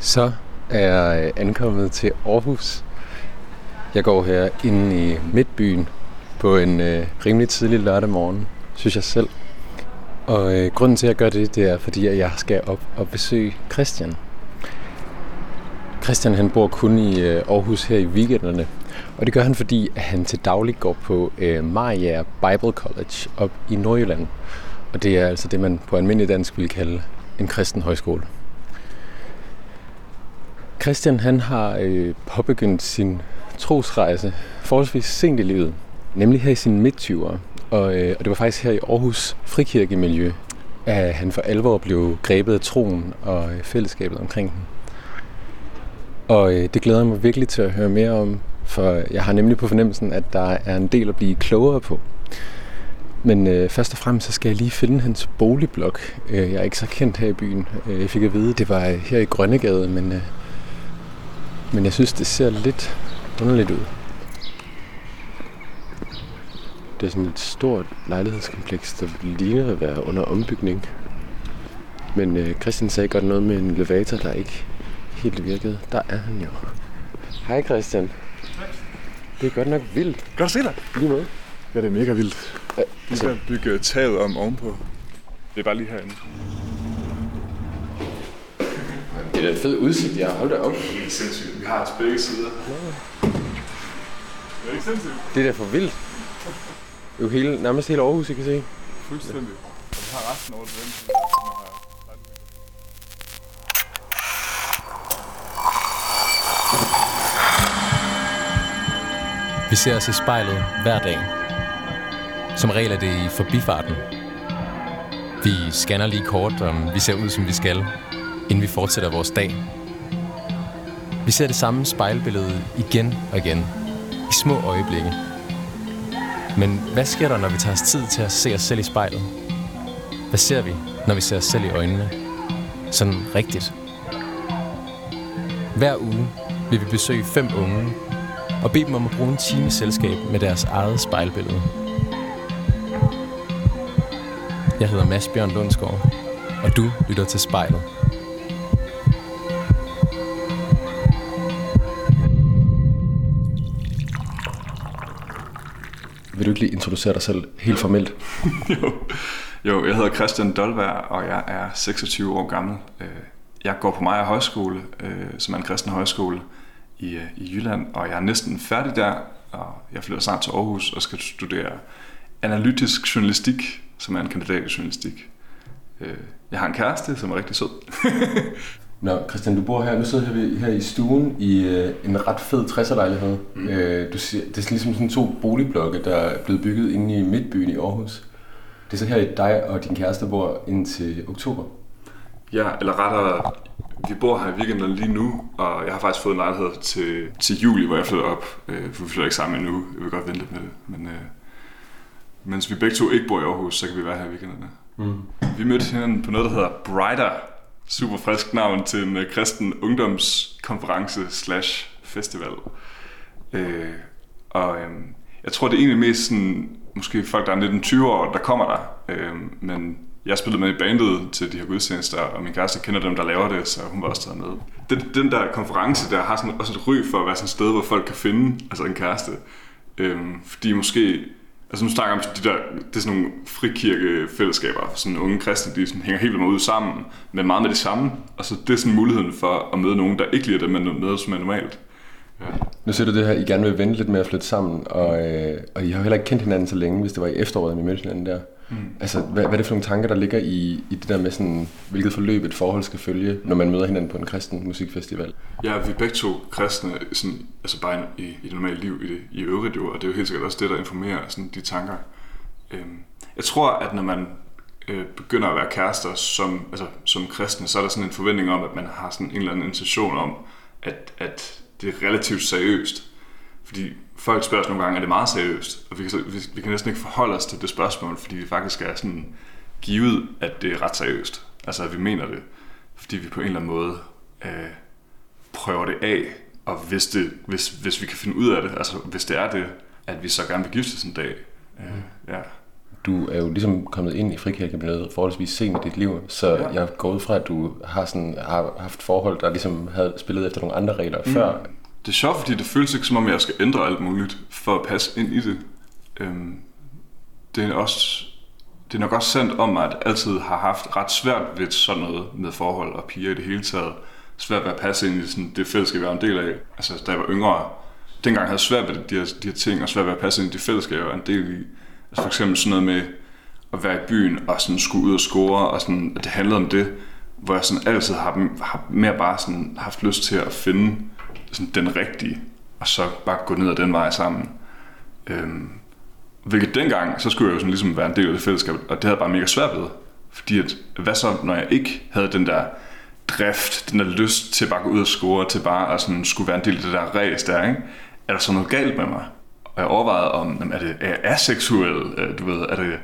Så er jeg ankommet til Aarhus. Jeg går her inde i Midtbyen på en øh, rimelig tidlig lørdag morgen, synes jeg selv. Og øh, grunden til, at jeg gør det, det er, fordi at jeg skal op og besøge Christian. Christian han bor kun i øh, Aarhus her i weekenderne, og det gør han, fordi at han til daglig går på øh, Maria Bible College op i Nordjylland. Og det er altså det, man på almindelig dansk vil kalde en kristen højskole. Christian han har øh, påbegyndt sin trosrejse forholdsvis sent i livet, nemlig her i sine midt og, øh, og det var faktisk her i Aarhus frikirkemiljø, at han for alvor blev grebet af troen og øh, fællesskabet omkring den. Og øh, det glæder mig virkelig til at høre mere om, for jeg har nemlig på fornemmelsen, at der er en del at blive klogere på. Men øh, først og fremmest så skal jeg lige finde hans boligblok. Øh, jeg er ikke så kendt her i byen. Øh, jeg fik at vide, at det var øh, her i Grønnegade, men, øh, men jeg synes, det ser lidt underligt ud. Det er sådan et stort lejlighedskompleks, der ligner at være under ombygning. Men øh, Christian sagde godt noget med en elevator, der ikke helt virkede. Der er han jo. Hej Christian. Det er godt nok vildt. Godt se dig. Lige med. Ja, det er mega vildt. Ja, Vi skal bygge taget om ovenpå. Det er bare lige herinde. Det er da en fed udsigt, jeg har holdt op. Det er sindssygt. Vi har til begge sider. Det er ikke sindssygt. Det er da for vildt. Det er jo hele, nærmest hele Aarhus, I kan se. Fuldstændig. Og vi har resten over som har Vi ser os i spejlet hver dag. Som regel er det i forbifarten. Vi scanner lige kort, om vi ser ud, som vi skal, inden vi fortsætter vores dag. Vi ser det samme spejlbillede igen og igen, i små øjeblikke. Men hvad sker der, når vi tager os tid til at se os selv i spejlet? Hvad ser vi, når vi ser os selv i øjnene? Sådan rigtigt. Hver uge vil vi besøge fem unge, og bede dem om at bruge en time selskab med deres eget spejlbillede. Jeg hedder Mads Bjørn Lundsgaard, og du lytter til spejlet. Du ikke lige introducere dig selv helt formelt? jo. jo, jeg hedder Christian Dolberg, og jeg er 26 år gammel. Øh, Jeg går på Maja Højskole, øh, som er en kristen højskole i, øh, i Jylland, og jeg er næsten færdig der, og jeg flytter snart til Aarhus og skal studere analytisk journalistik, som er en kandidat i journalistik. Jeg har en kæreste, som er rigtig sød. Nå, Christian, du bor her, nu sidder vi her i stuen i øh, en ret fed 60'er-lejlighed. Mm. Øh, du siger, det er ligesom sådan to boligblokke, der er blevet bygget inde i midtbyen i Aarhus. Det er så her, dig og din kæreste bor indtil oktober. Ja, eller rettere, vi bor her i weekenden lige nu, og jeg har faktisk fået en lejlighed til, til juli, hvor jeg flytter op. Øh, for vi flytter ikke sammen endnu. Jeg vil godt vente lidt med det. Men øh, mens vi begge to ikke bor i Aarhus, så kan vi være her i weekenderne. Mm. Vi mødte hinanden på noget, der hedder Brighter. Super frisk navn til en øh, kristen ungdomskonference slash festival. Øh, og øh, jeg tror, det er egentlig mest sådan, måske folk, der er 19-20 år, der kommer der. Øh, men jeg spillede med i bandet til de her gudstjenester, og min kæreste kender dem, der laver det, så hun var også taget med. Den, den der konference der har sådan, også et ry for at være sådan et sted, hvor folk kan finde altså en kæreste. Øhm, fordi måske, altså nu snakker jeg om de der, det er sådan nogle frikirkefællesskaber, sådan unge kristne, de sådan hænger helt vildt meget ud sammen, men meget med det samme. Og så det er sådan muligheden for at møde nogen, der ikke lider det, men møder som er normalt. Ja. Nu siger du det her, I gerne vil vente lidt med at flytte sammen, og, øh, og I har heller ikke kendt hinanden så længe, hvis det var i efteråret, I mødte hinanden der. Mm. Altså, hvad, hvad er det for nogle tanker, der ligger i, i det der med sådan, hvilket forløb et forhold skal følge, når man møder hinanden på en kristen musikfestival? Ja, vi er begge to kristne, sådan, altså bare i, i det normale liv i, det, i øvrigt jo, og det er jo helt sikkert også det, der informerer sådan, de tanker. Øhm, jeg tror, at når man øh, begynder at være kærester som, altså, som kristne, så er der sådan en forventning om, at man har sådan en eller anden intention om, at, at det er relativt seriøst. Fordi folk spørger os nogle gange, er det meget seriøst? Og vi kan, vi, vi kan næsten ikke forholde os til det spørgsmål, fordi vi faktisk er sådan givet, at det er ret seriøst. Altså at vi mener det, fordi vi på en eller anden måde øh, prøver det af, og hvis, det, hvis, hvis vi kan finde ud af det, altså hvis det er det, at vi så gerne vil giftes en dag. Øh, ja. du er jo ligesom kommet ind i frikirkemiljøet forholdsvis sent i dit liv, så ja. jeg går ud fra, at du har, sådan, har haft forhold, der ligesom havde spillet efter nogle andre regler mm. før. Det er sjovt, fordi det føles ikke som om, jeg skal ændre alt muligt for at passe ind i det. Øhm, det er også det er nok også sandt om mig, at jeg altid har haft ret svært ved sådan noget med forhold og piger i det hele taget. Svært ved at passe ind i sådan det fællesskab, jeg var en del af. Altså, da jeg var yngre, dengang havde jeg svært ved de her, de her ting, og svært ved at passe ind i det fællesskab, jeg var en del i. Altså for eksempel sådan noget med at være i byen og sådan skulle ud og score, og sådan, at det handlede om det, hvor jeg sådan altid har, har mere bare sådan haft lyst til at finde sådan den rigtige, og så bare gå ned ad den vej sammen. Øhm, hvilket dengang, så skulle jeg jo sådan ligesom være en del af det fællesskab, og det havde jeg bare mega svært ved. Fordi at, hvad så, når jeg ikke havde den der drift, den der lyst til bare at gå ud og score, til bare at sådan skulle være en del af det der race der, ikke? Er der så noget galt med mig? Og jeg overvejede om, er det er jeg aseksuel? Øh, du ved, er det, jeg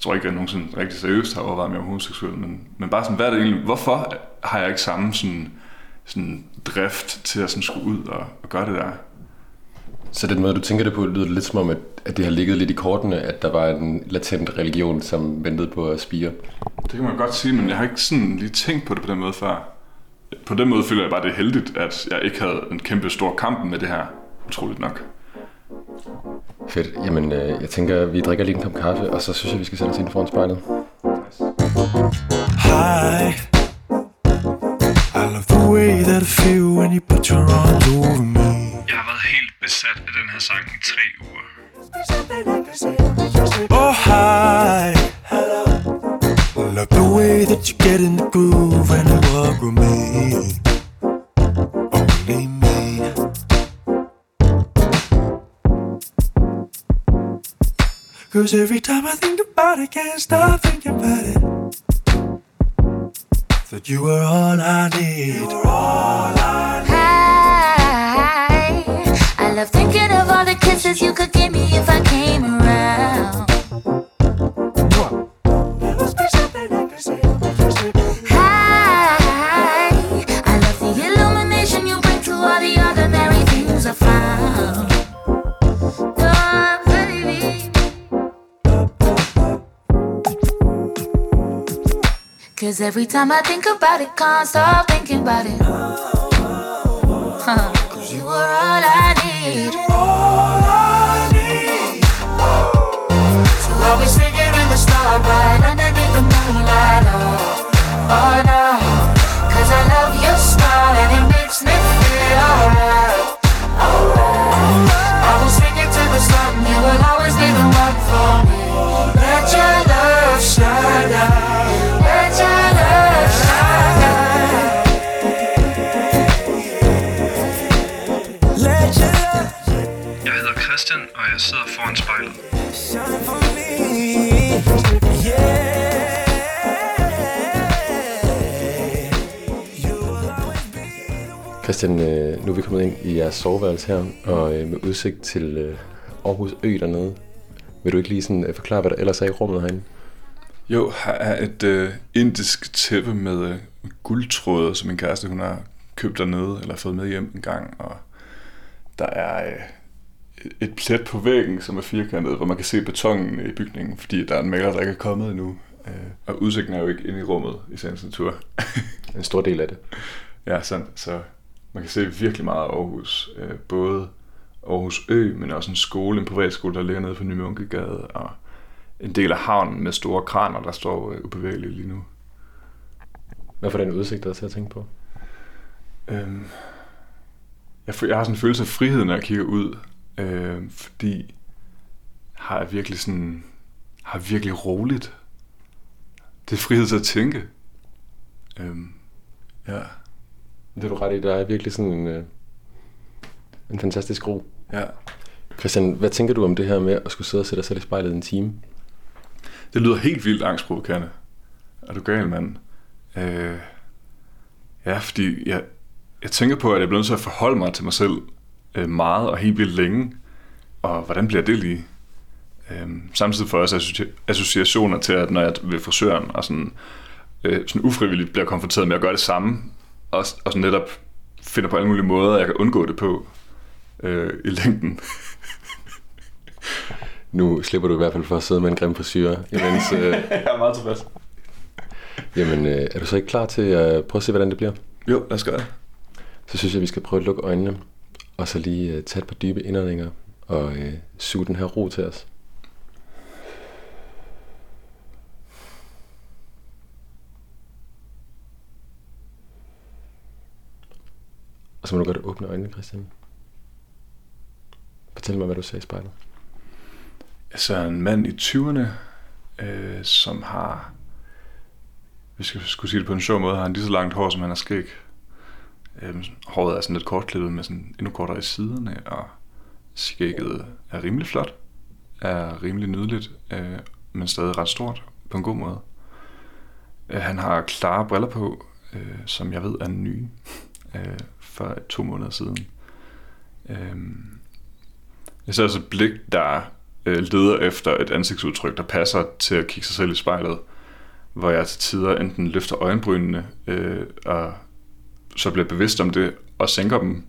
tror ikke, at jeg nogensinde rigtig seriøst har overvejet, om jeg er homoseksuel, men, men bare sådan, hvad er det egentlig, hvorfor har jeg ikke samme sådan, sådan drift til at sådan skulle ud og, og gøre det der? Så den måde, du tænker det på, lyder det lidt som om, at, at det har ligget lidt i kortene, at der var en latent religion, som ventede på at spire. Det kan man godt sige, men jeg har ikke sådan lige tænkt på det på den måde før. På den måde føler jeg bare, det er heldigt, at jeg ikke havde en kæmpe stor kamp med det her. Utroligt nok. Fedt. Jamen, øh, jeg tænker, vi drikker lige en kop kaffe, og så synes jeg, vi skal sætte os ind foran spejlet. Hi. I love the way that I feel when you put your arms over me. Jeg har været helt besat af den her sang i tre uger. Oh, hi. Hello. Love the way that you get in the groove and you walk with me. Only me. Cause every time I think about it, can't stop thinking about it. That you were all I need. You all I need. I love thinking of all the kisses you could give me if I came around. Every time I think about it, can't stop thinking about it. Huh. Cause you were all I need. All I need. So I'll be singing in the starlight underneath the moonlight. Oh, oh. Cause I love your smile and it makes me feel alright. Alright. I will sing to the sun. You will always be the one for me. Shine for me. Yeah. Christian, øh, nu er vi kommet ind i jeres soveværelse her, og øh, med udsigt til øh, Aarhus Ø dernede. Vil du ikke lige sådan, forklare, hvad der ellers er i rummet herinde? Jo, her er et øh, indisk tæppe med øh, guldtråde, som min kæreste hun har købt dernede, eller fået med hjem en gang. Og der er øh, et- et plet på væggen, som er firkantet, hvor man kan se betongen i bygningen, fordi der er en maler, der ikke er kommet endnu. Øh, og udsigten er jo ikke inde i rummet i sagens natur. En stor del af det. ja, sandt. Så man kan se virkelig meget af Aarhus. Øh, både Aarhus Ø, men også en skole, en privatskole, der ligger nede på Ny Munkegade, og en del af havnen med store kraner, der står øh, ubevægelige lige nu. Hvad for den udsigt, der er til at tænke på? Øhm, jeg, jeg har sådan en følelse af frihed, når jeg kigger ud, øh, fordi har jeg virkelig sådan har virkelig roligt. Det er frihed til at tænke. Øhm, ja, Det er du ret i, der er virkelig sådan en, øh, en fantastisk ro. ja. Christian, hvad tænker du om det her med at skulle sidde og sætte dig selv i spejlet en time? Det lyder helt vildt angstprovokerende. Er du gal, mand? Øh, ja, fordi jeg, jeg tænker på, at jeg bliver nødt til at forholde mig til mig selv øh, meget og helt vildt længe. Og hvordan bliver det lige? Øh, samtidig får jeg også associ- associationer til, at når jeg er ved frisøren og sådan, øh, sådan ufrivilligt bliver konfronteret med at gøre det samme, og, og sådan netop finder på alle mulige måder, jeg kan undgå det på øh, i længden. Nu slipper du i hvert fald for at sidde med en grim frisyr, imens... Øh, jeg er meget tilfreds. jamen, øh, er du så ikke klar til at prøve at se, hvordan det bliver? Jo, lad os gøre det. Så synes jeg, vi skal prøve at lukke øjnene, og så lige øh, tage et par dybe indåndinger, og øh, suge den her ro til os. Og så må du godt åbne øjnene, Christian. Fortæl mig, hvad du ser i spejlet. Jeg ser en mand i 20'erne, øh, som har, hvis jeg skulle sige det på en sjov måde, har han lige så langt hår, som han har skæg. Øhm, håret er sådan lidt kortklippet med sådan endnu kortere i siderne, og skægget er rimelig flot, er rimelig nydeligt, øh, men stadig ret stort på en god måde. Øh, han har klare briller på, øh, som jeg ved er nye, øh, for to måneder siden. Øh, jeg ser altså et blik, der øh, leder efter et ansigtsudtryk, der passer til at kigge sig selv i spejlet, hvor jeg til tider enten løfter øjenbrynene, øh, og så bliver bevidst om det, og sænker dem,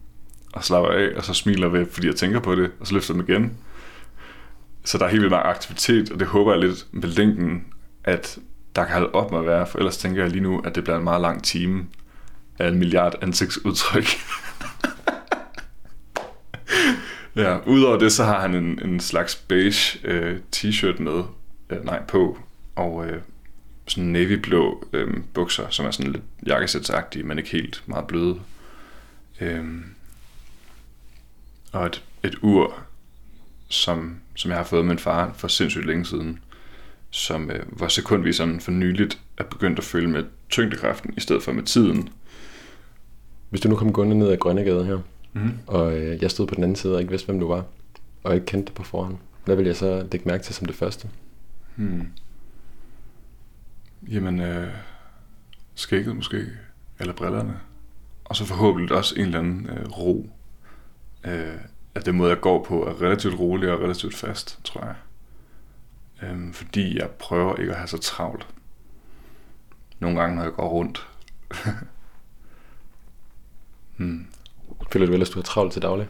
og slapper af, og så smiler ved, fordi jeg tænker på det, og så løfter dem igen. Så der er helt vildt meget aktivitet, og det håber jeg lidt med længden, at der kan holde op med at være, for ellers tænker jeg lige nu, at det bliver en meget lang time af en milliard ansigtsudtryk. ja, udover det, så har han en, en slags beige øh, t-shirt med, øh, nej, på, og øh, sådan navyblå øh, bukser, som er sådan lidt jakkesætsagtige, men ikke helt meget bløde. Øh, og et, et ur, som, som jeg har fået af min far for sindssygt længe siden, som øh, hvor sekundviseren for nyligt er begyndt at følge med tyngdekraften i stedet for med tiden. Hvis du nu kom gående ned ad Grønnegade her, Mm. og øh, jeg stod på den anden side og ikke vidste, hvem du var, og ikke kendte dig på forhånd, hvad vil jeg så lægge mærke til som det første? Hmm. Jamen, øh, skægget måske, eller brillerne. Og så forhåbentlig også en eller anden øh, ro. Øh, at den måde, jeg går på, er relativt rolig og relativt fast, tror jeg. Øh, fordi jeg prøver ikke at have så travlt. Nogle gange, når jeg går rundt. hmm. Føler du at du har travlt til daglig?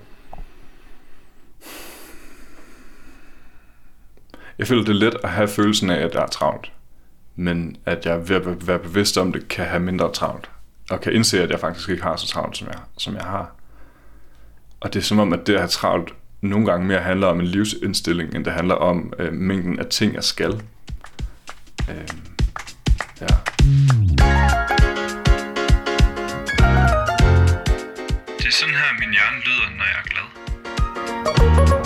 Jeg føler, det er let at have følelsen af, at der er travlt. Men at jeg ved at være bevidst om det, kan have mindre travlt. Og kan indse, at jeg faktisk ikke har så travlt, som jeg, som jeg har. Og det er som om, at det at have travlt nogle gange mere handler om en livsindstilling, end det handler om øh, mængden af ting, jeg skal. Øh, ja. Det er sådan her, min hjerne lyder, når jeg er glad.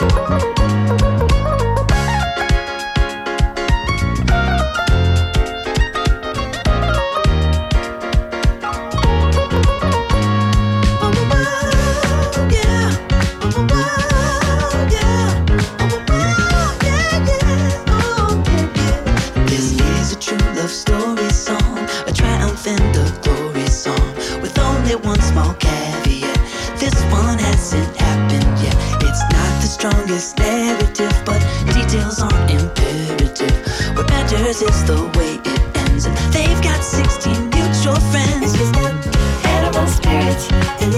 And a glory song, with only one small caveat. This one hasn't happened yet. It's not the strongest narrative, but details aren't imperative. What matters is the way it ends, and they've got 16 mutual friends. Animal spirits, and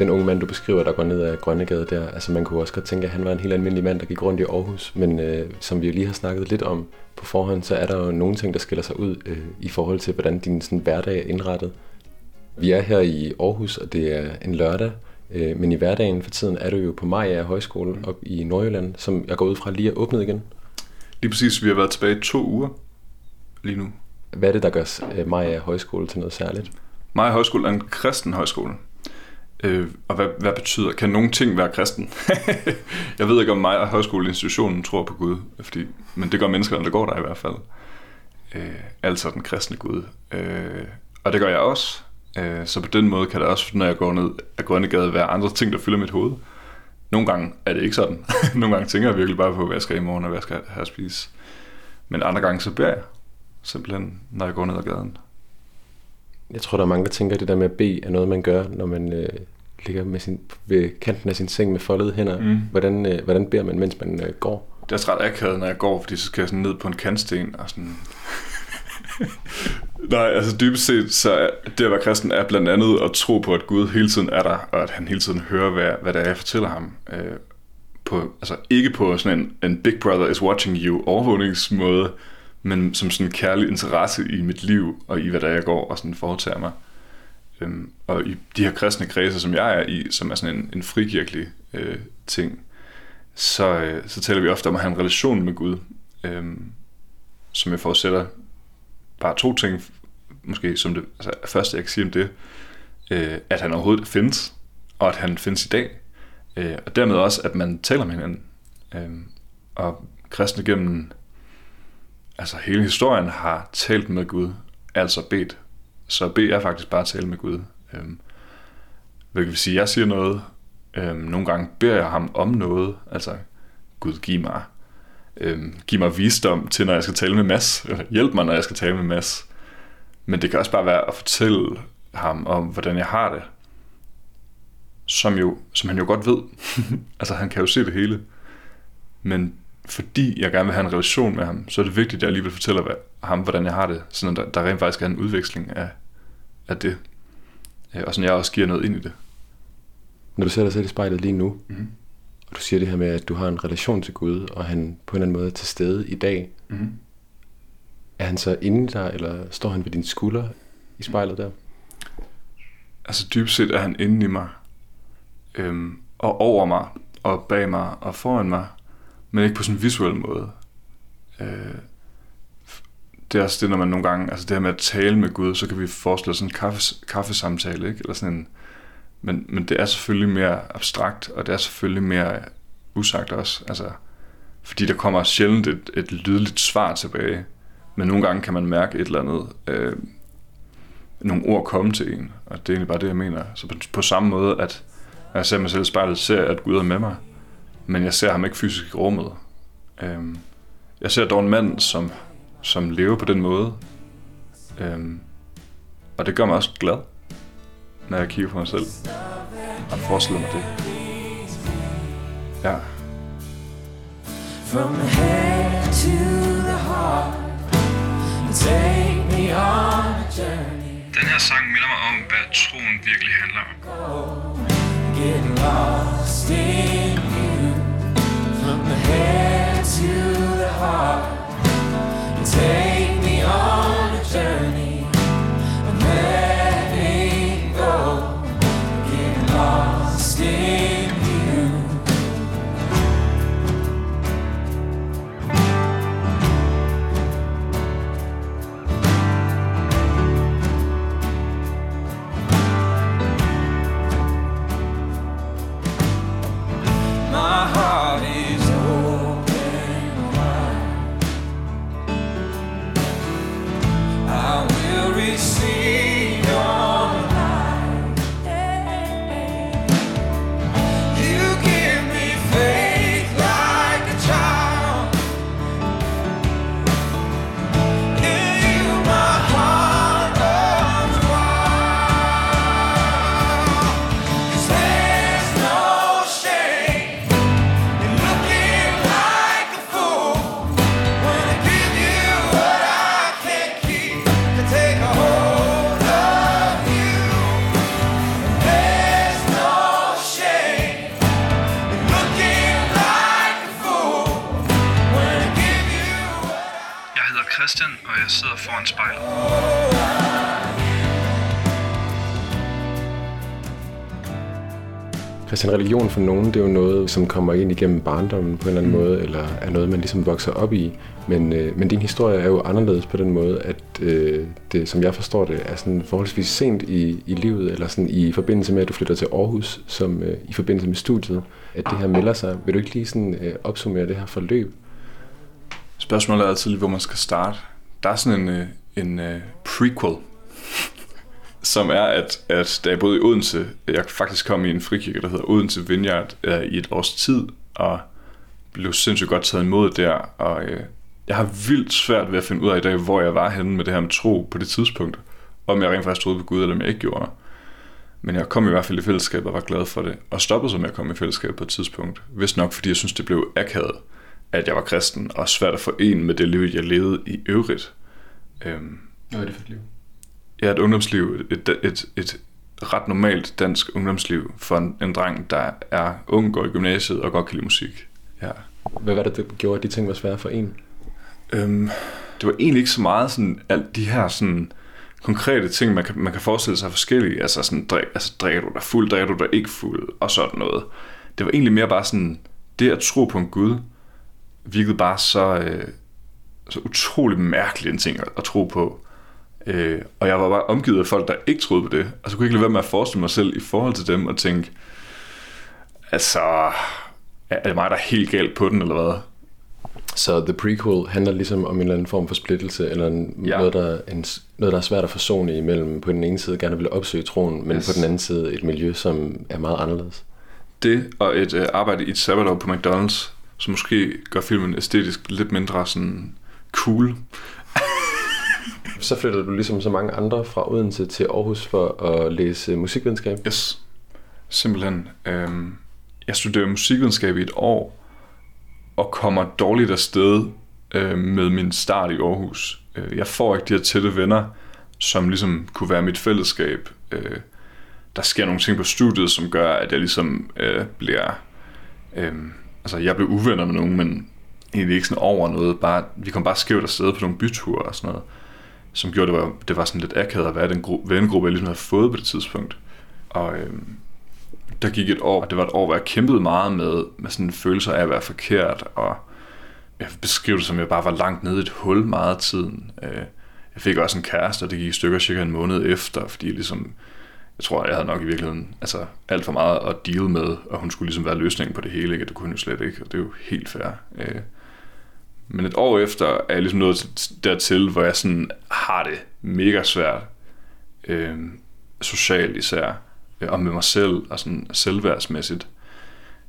den unge mand, du beskriver, der går ned ad Grønnegade der, altså man kunne også godt tænke, at han var en helt almindelig mand, der gik rundt i Aarhus, men øh, som vi jo lige har snakket lidt om på forhånd, så er der jo nogle ting, der skiller sig ud øh, i forhold til, hvordan din sådan, hverdag er indrettet. Vi er her i Aarhus, og det er en lørdag, øh, men i hverdagen for tiden er du jo på Maja Højskole op i Nordjylland, som jeg går ud fra lige er åbnet igen. Lige præcis, vi har været tilbage i to uger lige nu. Hvad er det, der gør øh, Maja Højskole til noget særligt? Maja Højskole er en kristen højskole. Øh, og hvad, hvad betyder, kan nogen ting være kristen? jeg ved ikke, om mig og Højskoleinstitutionen tror på Gud, fordi, men det gør menneskerne, der går der i hvert fald. Øh, altså den kristne Gud. Øh, og det gør jeg også. Øh, så på den måde kan det også, når jeg går ned ad Grønnegade, være andre ting, der fylder mit hoved. Nogle gange er det ikke sådan. Nogle gange tænker jeg virkelig bare på, hvad jeg skal i morgen, og hvad jeg skal have at spise. Men andre gange så beder jeg simpelthen, når jeg går ned ad gaden. Jeg tror, der er mange, der tænker, at det der med at bede er noget, man gør, når man øh, ligger med sin, ved kanten af sin seng med foldede hænder. Mm. Hvordan, øh, hvordan beder man, mens man øh, går? Det er også ret akavet, når jeg går, fordi så skal jeg sådan ned på en kantsten og sådan... Nej, altså dybest set, så er det at være kristen er blandt andet at tro på, at Gud hele tiden er der, og at han hele tiden hører, hvad, hvad det er, jeg fortæller ham. Øh, på, altså ikke på sådan en, en Big Brother is watching you overvågningsmåde, men som sådan en kærlig interesse i mit liv, og i hvad der jeg går og sådan foretager mig. Øhm, og i de her kristne kredse, som jeg er i, som er sådan en, en frikirkelig øh, ting, så, øh, så taler vi ofte om at have en relation med Gud, øh, som jeg forudsætter bare to ting, måske som det altså, første, jeg kan sige om det, øh, at han overhovedet findes, og at han findes i dag, øh, og dermed også, at man taler med hinanden. Øh, og kristne gennem altså hele historien har talt med Gud, altså bedt. Så B er faktisk bare at tale med Gud. Øhm, hvilket vil sige, at jeg siger noget, øhm, nogle gange beder jeg ham om noget, altså Gud giv mig, øhm, giv mig visdom til, når jeg skal tale med Mads, eller hjælp mig, når jeg skal tale med Mads. Men det kan også bare være at fortælle ham om, hvordan jeg har det, som, jo, som han jo godt ved. altså han kan jo se det hele. Men fordi jeg gerne vil have en relation med ham, så er det vigtigt, at jeg alligevel fortæller ham, hvordan jeg har det, sådan der, der rent faktisk er en udveksling af, af det. Øh, og sådan jeg også giver noget ind i det. Når du ser dig selv i spejlet lige nu, mm-hmm. og du siger det her med, at du har en relation til Gud, og han på en eller anden måde er til stede i dag, mm-hmm. er han så inde i dig, eller står han ved din skulder i spejlet der? Altså dybest set er han inde i mig, øhm, og over mig, og bag mig, og foran mig, men ikke på sådan en visuel måde. Øh, det er også det, når man nogle gange, altså det her med at tale med Gud, så kan vi forestille sådan en kaffe, kaffesamtale, ikke? Eller sådan en, men, men det er selvfølgelig mere abstrakt, og det er selvfølgelig mere usagt også, altså, fordi der kommer sjældent et, et lydligt svar tilbage, men nogle gange kan man mærke et eller andet, øh, nogle ord komme til en, og det er egentlig bare det, jeg mener. Så på, på samme måde, at når jeg ser mig selv i spejlet, ser jeg, at Gud er med mig, men jeg ser ham ikke fysisk i rummet. Øhm, jeg ser dog en mand, som, som lever på den måde. Øhm, og det gør mig også glad, når jeg kigger på mig selv og forestiller mig det. Ja. From head to the heart Take me on a journey Den her sang minder mig om, hvad troen virkelig handler om. Get lost in head to the heart. Take me on a journey. Christian, og jeg sidder foran spejlet. Christian, religion for nogen, det er jo noget, som kommer ind igennem barndommen på en eller anden mm. måde, eller er noget, man ligesom vokser op i. Men, øh, men din historie er jo anderledes på den måde, at øh, det, som jeg forstår det, er sådan forholdsvis sent i, i livet, eller sådan i forbindelse med, at du flytter til Aarhus, som øh, i forbindelse med studiet, at det her melder sig. Vil du ikke lige sådan øh, opsummere det her forløb? Spørgsmålet er altid, hvor man skal starte. Der er sådan en, øh, en uh, prequel, som er, at, at da jeg boede i Odense, jeg faktisk kom i en frikirke, der hedder Odense Vineyard, øh, i et års tid, og blev sindssygt godt taget imod der, og øh, jeg har vildt svært ved at finde ud af i dag, hvor jeg var henne med det her med tro på det tidspunkt, om jeg rent faktisk troede på Gud, eller om jeg ikke gjorde. Men jeg kom i hvert fald i fællesskab og var glad for det, og stoppede som jeg kom i fællesskab på et tidspunkt. Vist nok, fordi jeg synes, det blev akavet, at jeg var kristen, og svært at forene med det liv, jeg levede i øvrigt. Øhm, Hvad er det for et liv? Ja, et ungdomsliv, et, et, et, et ret normalt dansk ungdomsliv for en, en dreng, der er ung, går i gymnasiet og godt kan lide musik. Ja. Hvad var det, der gjorde, at de ting var svære for en? Øhm, det var egentlig ikke så meget sådan, alt de her sådan, konkrete ting, man kan, man kan forestille sig forskellige. Altså, sådan, drik, altså drikker du dig fuld, drikker du dig ikke fuld, og sådan noget. Det var egentlig mere bare sådan, det at tro på en Gud, virkede bare så, øh, så utrolig mærkelig en ting at, at tro på. Øh, og jeg var bare omgivet af folk, der ikke troede på det. Og så kunne jeg ikke lade være med at forestille mig selv i forhold til dem og tænke, altså, er det mig, der er helt galt på den, eller hvad? Så The Prequel handler ligesom om en eller anden form for splittelse, eller en, ja. noget, der, en, noget, der er svært at forsone imellem. På den ene side gerne vil opsøge troen, men yes. på den anden side et miljø, som er meget anderledes. Det og et uh, arbejde i et sabbatår på McDonald's, som måske gør filmen æstetisk lidt mindre sådan cool så flyttede du ligesom så mange andre fra Odense til Aarhus for at læse musikvidenskab? Yes, simpelthen. Øhm, jeg studerede musikvidenskab i et år, og kommer dårligt afsted øh, med min start i Aarhus. Øh, jeg får ikke de her tætte venner, som ligesom kunne være mit fællesskab. Øh, der sker nogle ting på studiet, som gør, at jeg ligesom øh, bliver... Øh, altså, jeg blev uvenner med nogen, men egentlig ikke sådan over noget. Bare, vi kom bare skævt afsted på nogle byture og sådan noget, som gjorde, det var, det var sådan lidt akavet at være den gru- vennegruppe, jeg ligesom havde fået på det tidspunkt. Og øh, der gik et år, det var et år, hvor jeg kæmpede meget med, med sådan følelser af at være forkert, og jeg beskrev det som, at jeg bare var langt nede i et hul meget af tiden. Øh, jeg fik også en kæreste, og det gik i stykker cirka en måned efter, fordi ligesom, jeg tror, jeg havde nok i virkeligheden altså, alt for meget at deal med, og hun skulle ligesom være løsningen på det hele, ikke? det kunne hun jo slet ikke, og det er jo helt fair. Øh, men et år efter er jeg ligesom nået dertil, hvor jeg sådan har det mega svært, øh, socialt især, øh, og med mig selv, og sådan selvværdsmæssigt.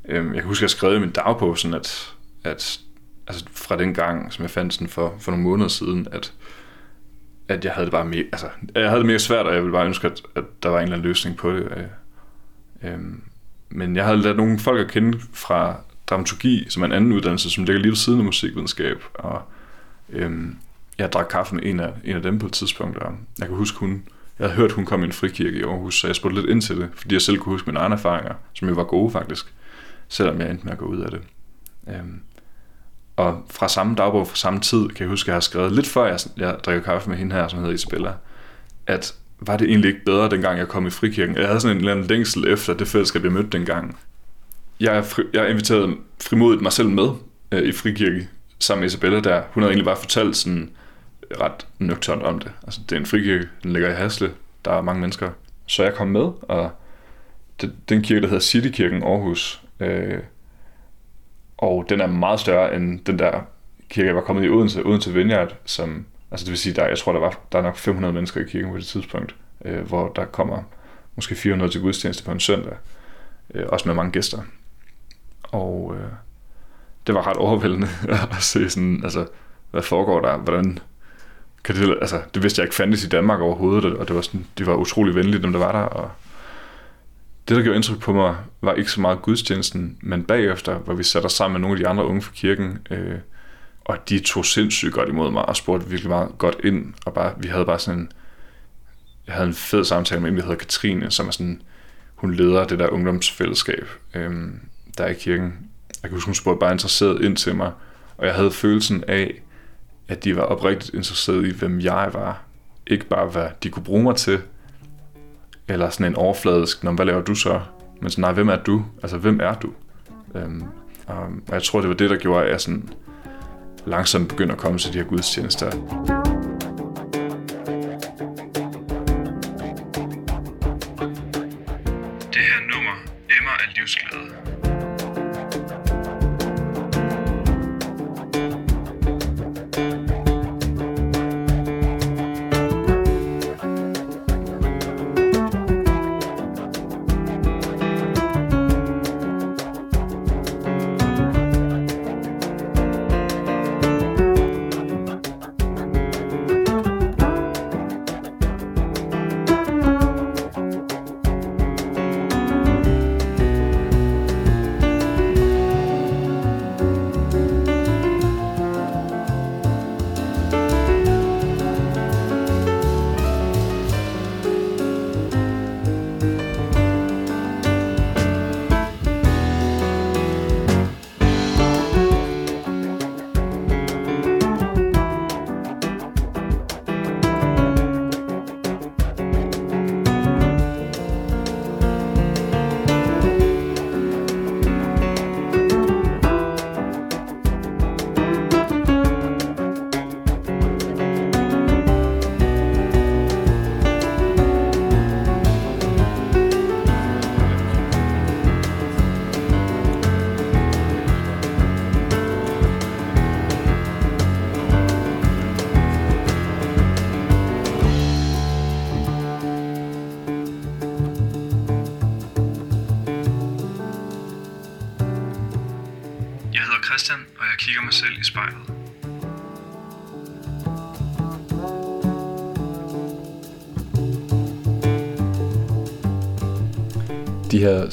Øh, jeg kan huske, at jeg skrev i min dagbog, sådan at, at altså fra den gang, som jeg fandt sådan for, for nogle måneder siden, at, at jeg havde det bare mere, altså, jeg havde det mere svært, og jeg ville bare ønske, at, at der var en eller anden løsning på det. Øh, øh, men jeg havde lært nogle folk at kende fra dramaturgi, som er en anden uddannelse, som ligger lige ved siden af musikvidenskab, og øhm, jeg drak kaffe med en af, en af dem på et tidspunkt, og jeg kan huske, hun, jeg havde hørt, hun kom i en frikirke i Aarhus, så jeg spurgte lidt ind til det, fordi jeg selv kunne huske mine egne erfaringer, som jo var gode faktisk, selvom jeg endte med at gå ud af det. Øhm, og fra samme dagbog, fra samme tid, kan jeg huske, at jeg har skrevet lidt før jeg, jeg drikker kaffe med hende her, som hedder Isabella, at var det egentlig ikke bedre, dengang jeg kom i frikirken? Jeg havde sådan en eller anden længsel efter det fællesskab, jeg mødte dengang. Jeg, fri, jeg inviterede frimodigt mig selv med øh, i frikirke sammen med Isabella der. Hun havde egentlig bare fortalt sådan, ret nøgternt om det. Altså, det er en frikirke, den ligger i Hasle, der er mange mennesker. Så jeg kom med, og det, den kirke, der hedder Citykirken Aarhus, øh, og den er meget større end den der kirke, jeg var kommet i Odense, Odense Vineyard, som, altså det vil sige, der, jeg tror, der, var, der er nok 500 mennesker i kirken på det tidspunkt, øh, hvor der kommer måske 400 til gudstjeneste på en søndag, øh, også med mange gæster. Og øh, det var ret overvældende at se sådan, altså, hvad foregår der, hvordan, kan det, altså, det vidste jeg ikke fandtes i Danmark overhovedet, og det var sådan, de var utrolig venlige, dem der var der, og det, der gjorde indtryk på mig, var ikke så meget gudstjenesten, men bagefter, hvor vi satte os sammen med nogle af de andre unge fra kirken, øh, og de tog sindssygt godt imod mig, og spurgte virkelig meget godt ind, og bare, vi havde bare sådan en, jeg havde en fed samtale med en, der hedder Katrine, som er sådan, hun leder det der ungdomsfællesskab, øh, der er i kirken. Jeg kan huske, hun spurgte bare interesseret ind til mig, og jeg havde følelsen af, at de var oprigtigt interesseret i, hvem jeg var. Ikke bare, hvad de kunne bruge mig til, eller sådan en overfladisk, hvad laver du så? Men sådan, nej, hvem er du? Altså, hvem er du? Øhm, og, og jeg tror, det var det, der gjorde, at jeg sådan langsomt begynder at komme til de her gudstjenester. Det her nummer emmer af livsglæde.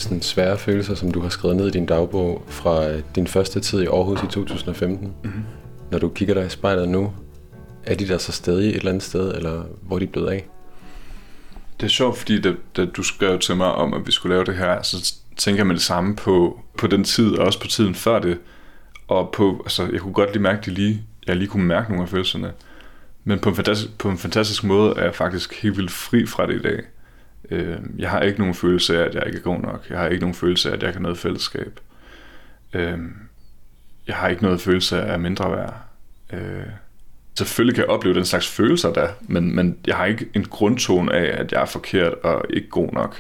Sådan, svære følelser, som du har skrevet ned i din dagbog fra øh, din første tid i Aarhus i 2015, mm-hmm. når du kigger dig i spejlet nu, er de der så stadig et eller andet sted, eller hvor er de blevet af? Det er sjovt, fordi da, da du skrev til mig om, at vi skulle lave det her, så tænker jeg med det samme på, på den tid, og også på tiden før det. Og på, altså, jeg kunne godt lige mærke det lige, jeg lige kunne mærke nogle af følelserne. Men på en, fantastisk, på en fantastisk måde er jeg faktisk helt vildt fri fra det i dag. Øh, jeg har ikke nogen følelse af, at jeg ikke er god nok. Jeg har ikke nogen følelse af, at jeg kan noget fællesskab. Øh, jeg har ikke noget følelse af mindre værd. Øh, selvfølgelig kan jeg opleve den slags følelser der, men, men jeg har ikke en grundtone af, at jeg er forkert og ikke god nok.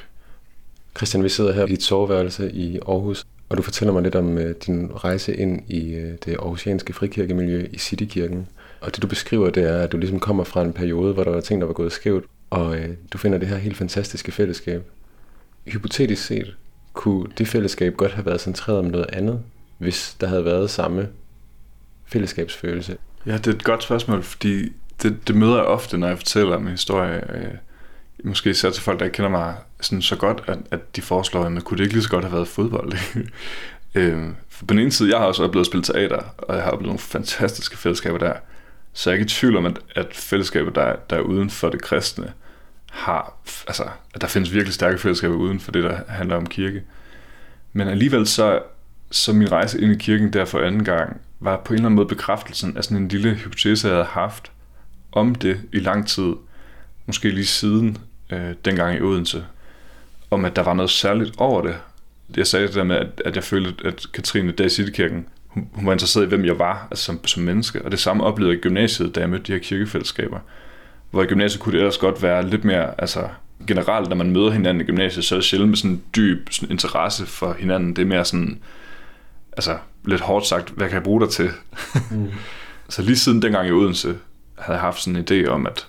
Christian, vi sidder her i dit soveværelse i Aarhus, og du fortæller mig lidt om øh, din rejse ind i øh, det aarhusianske frikirkemiljø i Citykirken. Og det du beskriver, det er, at du ligesom kommer fra en periode, hvor der var ting, der var gået skævt, og øh, du finder det her helt fantastiske fællesskab. Hypotetisk set, kunne det fællesskab godt have været centreret om noget andet, hvis der havde været samme fællesskabsfølelse? Ja, det er et godt spørgsmål, fordi det, det møder jeg ofte, når jeg fortæller min historie. Øh, måske især til folk, der ikke kender mig sådan så godt, at, at de foreslår, at man kunne det ikke lige så godt have været fodbold. øh, for på den ene side, jeg har også oplevet at spille teater, og jeg har oplevet nogle fantastiske fællesskaber der. Så jeg er ikke i tvivl om, at, at fællesskaber, der, der er uden for det kristne, har, altså, at der findes virkelig stærke fællesskaber uden for det, der handler om kirke. Men alligevel så, så min rejse ind i kirken der for anden gang, var på en eller anden måde bekræftelsen af sådan en lille hypotese, jeg havde haft om det i lang tid, måske lige siden øh, dengang i Odense, om at der var noget særligt over det. Jeg sagde det der med, at, at jeg følte, at Katrine der i hun, hun var interesseret i, hvem jeg var altså som, som menneske, og det samme oplevede jeg i gymnasiet, da jeg mødte de her kirkefællesskaber. Hvor i gymnasiet kunne det ellers godt være lidt mere, altså generelt, når man møder hinanden i gymnasiet, så er det sjældent med sådan en dyb sådan interesse for hinanden. Det er mere sådan, altså lidt hårdt sagt, hvad kan jeg bruge dig til? Mm. så lige siden dengang i Odense, havde jeg haft sådan en idé om, at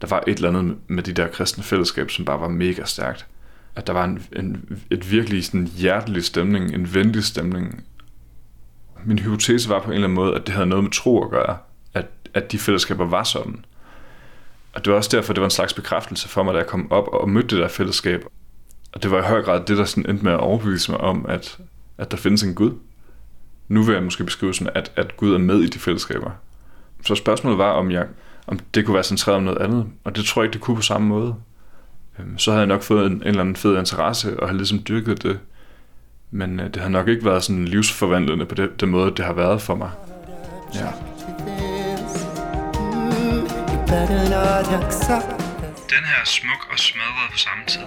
der var et eller andet med de der kristne fællesskab, som bare var mega stærkt. At der var en, en, et virkelig sådan hjertelig stemning, en venlig stemning. Min hypotese var på en eller anden måde, at det havde noget med tro at gøre, at, at de fællesskaber var sådan. Og det var også derfor, det var en slags bekræftelse for mig, da jeg kom op og mødte det der fællesskab. Og det var i høj grad det, der sådan endte med at overbevise mig om, at, at der findes en Gud. Nu vil jeg måske beskrive sådan, at, at Gud er med i de fællesskaber. Så spørgsmålet var, om, jeg, om det kunne være centreret om noget andet, og det tror jeg ikke, det kunne på samme måde. Øhm, så havde jeg nok fået en, en eller anden fed interesse, og havde ligesom dyrket det. Men øh, det har nok ikke været sådan livsforvandlende på det, den måde, det har været for mig. Ja. Den her er smuk og smadret på samme tid.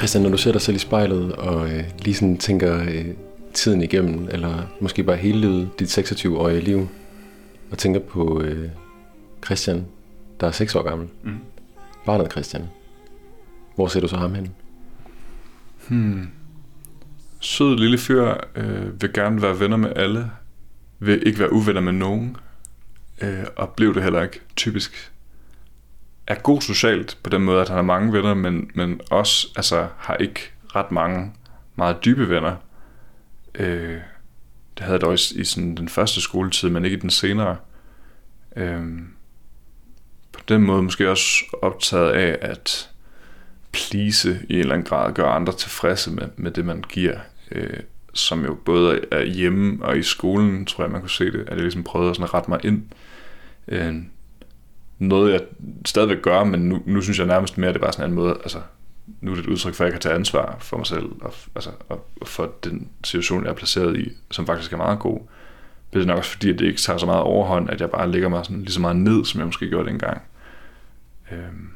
Christian, når du ser dig selv i spejlet og øh, lige sådan tænker øh, tiden igennem, eller måske bare hele livet, dit 26-årige liv, og tænker på øh, Christian, der er 6 år gammel, mm. barnet Christian, hvor ser du så ham hen? Hmm. Sød lille fyr, øh, vil gerne være venner med alle, vil ikke være uvenner med nogen, øh, og blev det heller ikke typisk er god socialt på den måde, at han har mange venner, men, men også altså, har ikke ret mange meget dybe venner. Øh, det havde jeg da i, i sådan den første skoletid, men ikke i den senere. Øh, på den måde måske også optaget af at please i en eller anden grad, gøre andre tilfredse med, med det, man giver. Øh, som jo både er hjemme og i skolen, tror jeg, man kunne se det, at jeg ligesom prøvede at sådan rette mig ind. Øh, noget, jeg stadigvæk gør, men nu, nu synes jeg nærmest mere, at det er bare sådan en måde, altså, nu er det et udtryk for, at jeg kan tage ansvar for mig selv, og, altså, og for den situation, jeg er placeret i, som faktisk er meget god. Det er nok også fordi, at det ikke tager så meget overhånd, at jeg bare ligger mig sådan, lige så meget ned, som jeg måske gjorde dengang. Øhm.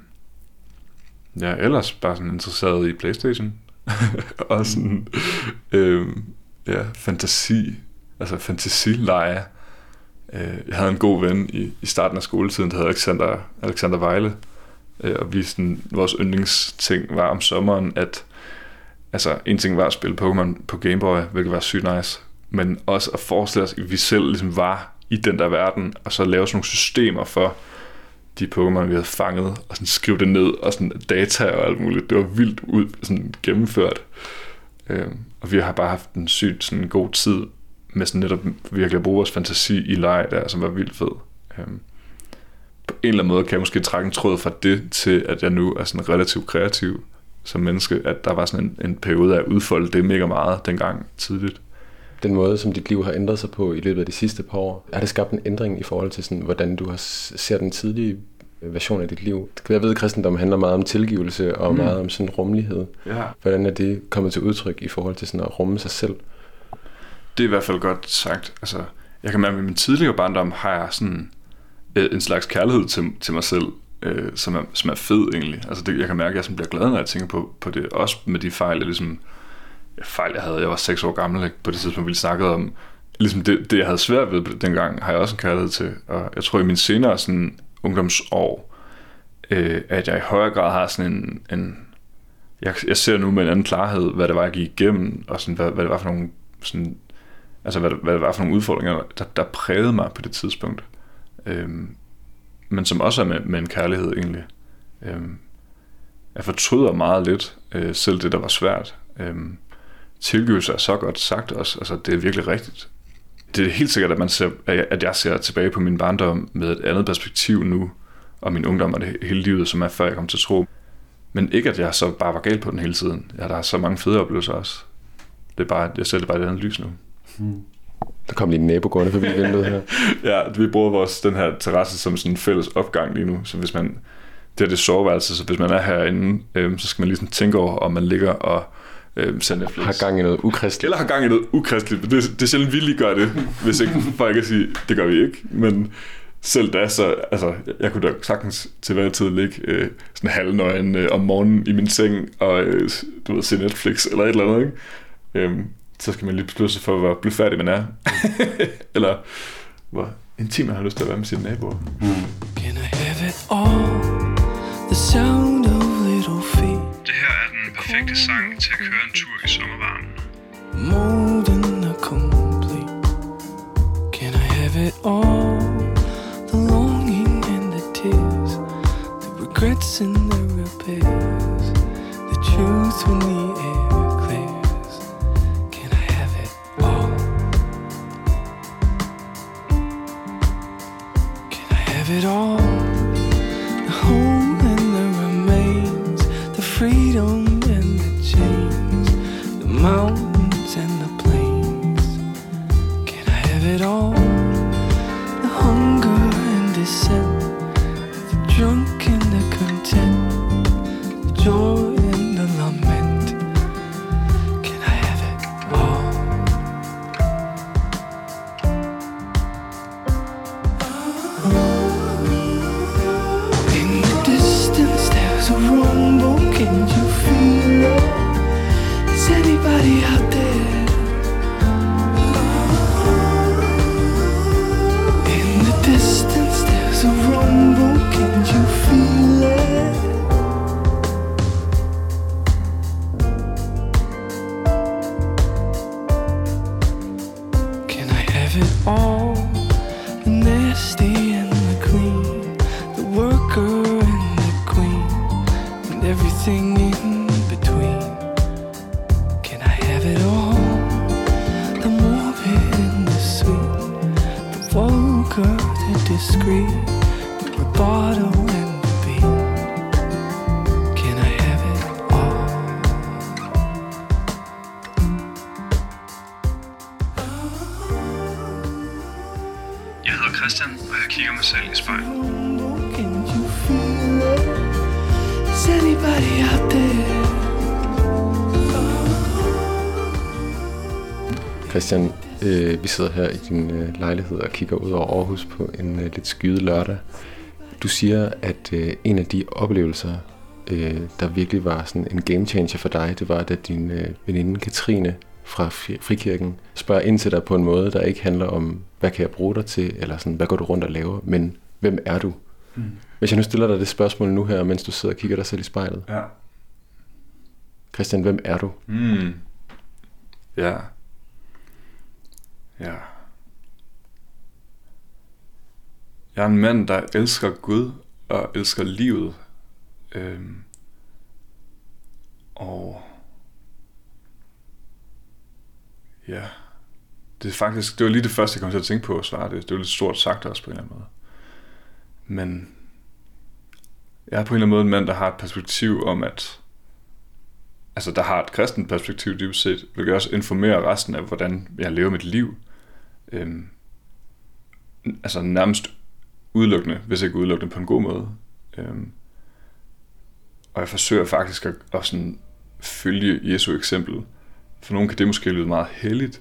Ja, ellers bare sådan interesseret i Playstation. og sådan, øhm, ja, fantasi, altså fantasileje. Øh, jeg havde en god ven i, i starten af skoletiden, der hed Alexander, Alexander Vejle, øh, og vi sådan, vores yndlingsting var om sommeren, at altså, en ting var at spille Pokémon på Game Boy, hvilket var sygt nice, men også at forestille os, at vi selv ligesom var i den der verden, og så lave sådan nogle systemer for de Pokémon, vi havde fanget, og sådan skrive det ned, og sådan data og alt muligt. Det var vildt ud, sådan gennemført. Øh, og vi har bare haft en sygt sådan god tid med sådan netop virkelig at bruge vores fantasi i leg der, som var vildt fed. Øhm, på en eller anden måde kan jeg måske trække en tråd fra det til, at jeg nu er sådan relativt kreativ som menneske, at der var sådan en, en periode af at udfolde det mega meget dengang tidligt. Den måde, som dit liv har ændret sig på i løbet af de sidste par år, har det skabt en ændring i forhold til, sådan, hvordan du har ser den tidlige version af dit liv? Jeg ved, at kristendom handler meget om tilgivelse og mm. meget om sådan rummelighed. Ja. Hvordan er det kommet til udtryk i forhold til sådan at rumme sig selv? Det er i hvert fald godt sagt. Altså, jeg kan mærke, at i min tidligere barndom har jeg sådan øh, en slags kærlighed til, til mig selv, øh, som, er, som er fed egentlig. Altså det, jeg kan mærke, at jeg sådan bliver glad, når jeg tænker på, på det. Også med de fejl, jeg ligesom, fejl, jeg havde. Jeg var seks år gammel ikke? på det tidspunkt, vi snakkede om. Ligesom det, det, jeg havde svært ved dengang, har jeg også en kærlighed til. Og jeg tror, i min senere sådan, ungdomsår, øh, at jeg i højere grad har sådan en, en jeg, jeg ser nu med en anden klarhed, hvad det var, jeg gik igennem, og sådan, hvad, hvad det var for nogle sådan, altså hvad, hvad det var for nogle udfordringer, der, der prægede mig på det tidspunkt. Øhm, men som også er med, med en kærlighed egentlig. Øhm, jeg fortryder meget lidt, øh, selv det der var svært. Øhm, tilgivelse er så godt sagt også, altså det er virkelig rigtigt. Det er helt sikkert, at, man ser, at jeg ser tilbage på min barndom med et andet perspektiv nu, og min ungdom og det hele livet, som er før jeg kom til tro. Men ikke, at jeg så bare var gal på den hele tiden. Ja, der er så mange fede oplevelser også. Det er bare, jeg ser det bare i et andet lys nu. Hmm. Der kom lige en nabo gående forbi vinduet her. ja, vi bruger vores, den her terrasse som sådan en fælles opgang lige nu, så hvis man, det er det soveværelse, så hvis man er herinde, øhm, så skal man ligesom tænke over, om man ligger og øhm, ser Netflix. Har gang i noget ukristeligt. Eller har gang i noget ukristeligt, det, det er sjældent, vi lige gør det, hvis ikke folk kan sige, det gør vi ikke, men selv da, så, altså, jeg kunne da sagtens til hver tid ligge øh, sådan halvnøgen øh, om morgenen i min seng, og øh, du ved, se Netflix eller et eller andet, ikke? Øhm, så skal man lige beslutte sig for, hvor blufærdig man er. eller hvor intim man har lyst til at være med sine naboer. Mm. Can I have it all? The sound of little feet. Det her er den perfekte sang til at køre en tur i sommervarmen. More than a complete. Can I have it all? The longing and the tears. The regrets and the repairs. The truth when the air have it all? The home and the remains. The freedom and the chains. The mountains and the plains. Can I have it all? Can you lejlighed og kigger ud over Aarhus på en øh, lidt skyet lørdag. Du siger, at øh, en af de oplevelser, øh, der virkelig var sådan en game changer for dig, det var, da din øh, veninde Katrine fra Fri- Frikirken spørger ind til dig på en måde, der ikke handler om, hvad kan jeg bruge dig til, eller sådan, hvad går du rundt og laver, men hvem er du? Mm. Hvis jeg nu stiller dig det spørgsmål nu her, mens du sidder og kigger dig selv i spejlet. Ja. Christian, hvem er du? Mm. Ja. Ja. Jeg er en mand, der elsker Gud og elsker livet. Øhm. Og ja, det er faktisk, det var lige det første, jeg kom til at tænke på at svare det. Det var lidt stort sagt også på en eller anden måde. Men jeg er på en eller anden måde en mand, der har et perspektiv om, at altså der har et kristent perspektiv dybest set, hvilket også informere resten af, hvordan jeg lever mit liv. Øhm, altså nærmest udelukkende, hvis ikke udelukkende på en god måde. Øhm, og jeg forsøger faktisk at, at sådan følge Jesu eksempel. For nogen kan det måske lyde meget heldigt,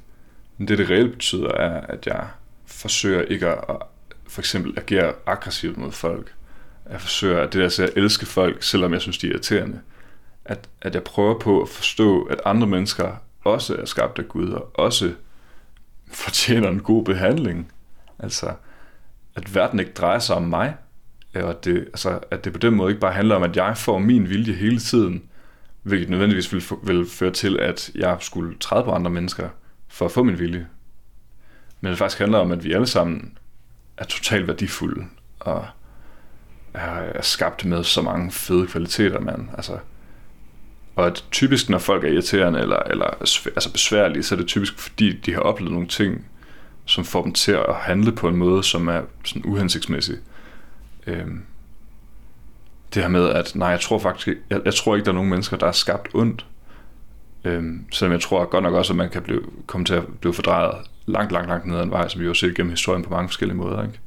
men det det reelt betyder er, at jeg forsøger ikke at, at for eksempel agere aggressivt mod folk. Jeg forsøger at det der så at elske folk, selvom jeg synes, de er irriterende at, at jeg prøver på at forstå, at andre mennesker også er skabt af Gud, og også fortjener en god behandling. Altså, at verden ikke drejer sig om mig, øh, og at det, altså, at det på den måde ikke bare handler om, at jeg får min vilje hele tiden, hvilket nødvendigvis vil, vil føre til, at jeg skulle træde på andre mennesker for at få min vilje. Men det faktisk handler om, at vi alle sammen er totalt værdifulde, og er, skabt med så mange fede kvaliteter, man. Altså, og at typisk, når folk er irriterende eller, eller altså besværlige, så er det typisk, fordi de har oplevet nogle ting, som får dem til at handle på en måde, som er sådan uhensigtsmæssig. Øhm, det her med, at nej, jeg tror faktisk jeg, jeg tror ikke, der er nogen mennesker, der er skabt ondt. Øhm, selvom jeg tror godt nok også, at man kan blive, komme til at blive fordrejet langt, langt, langt ned ad en vej, som vi jo har set gennem historien på mange forskellige måder. Ikke?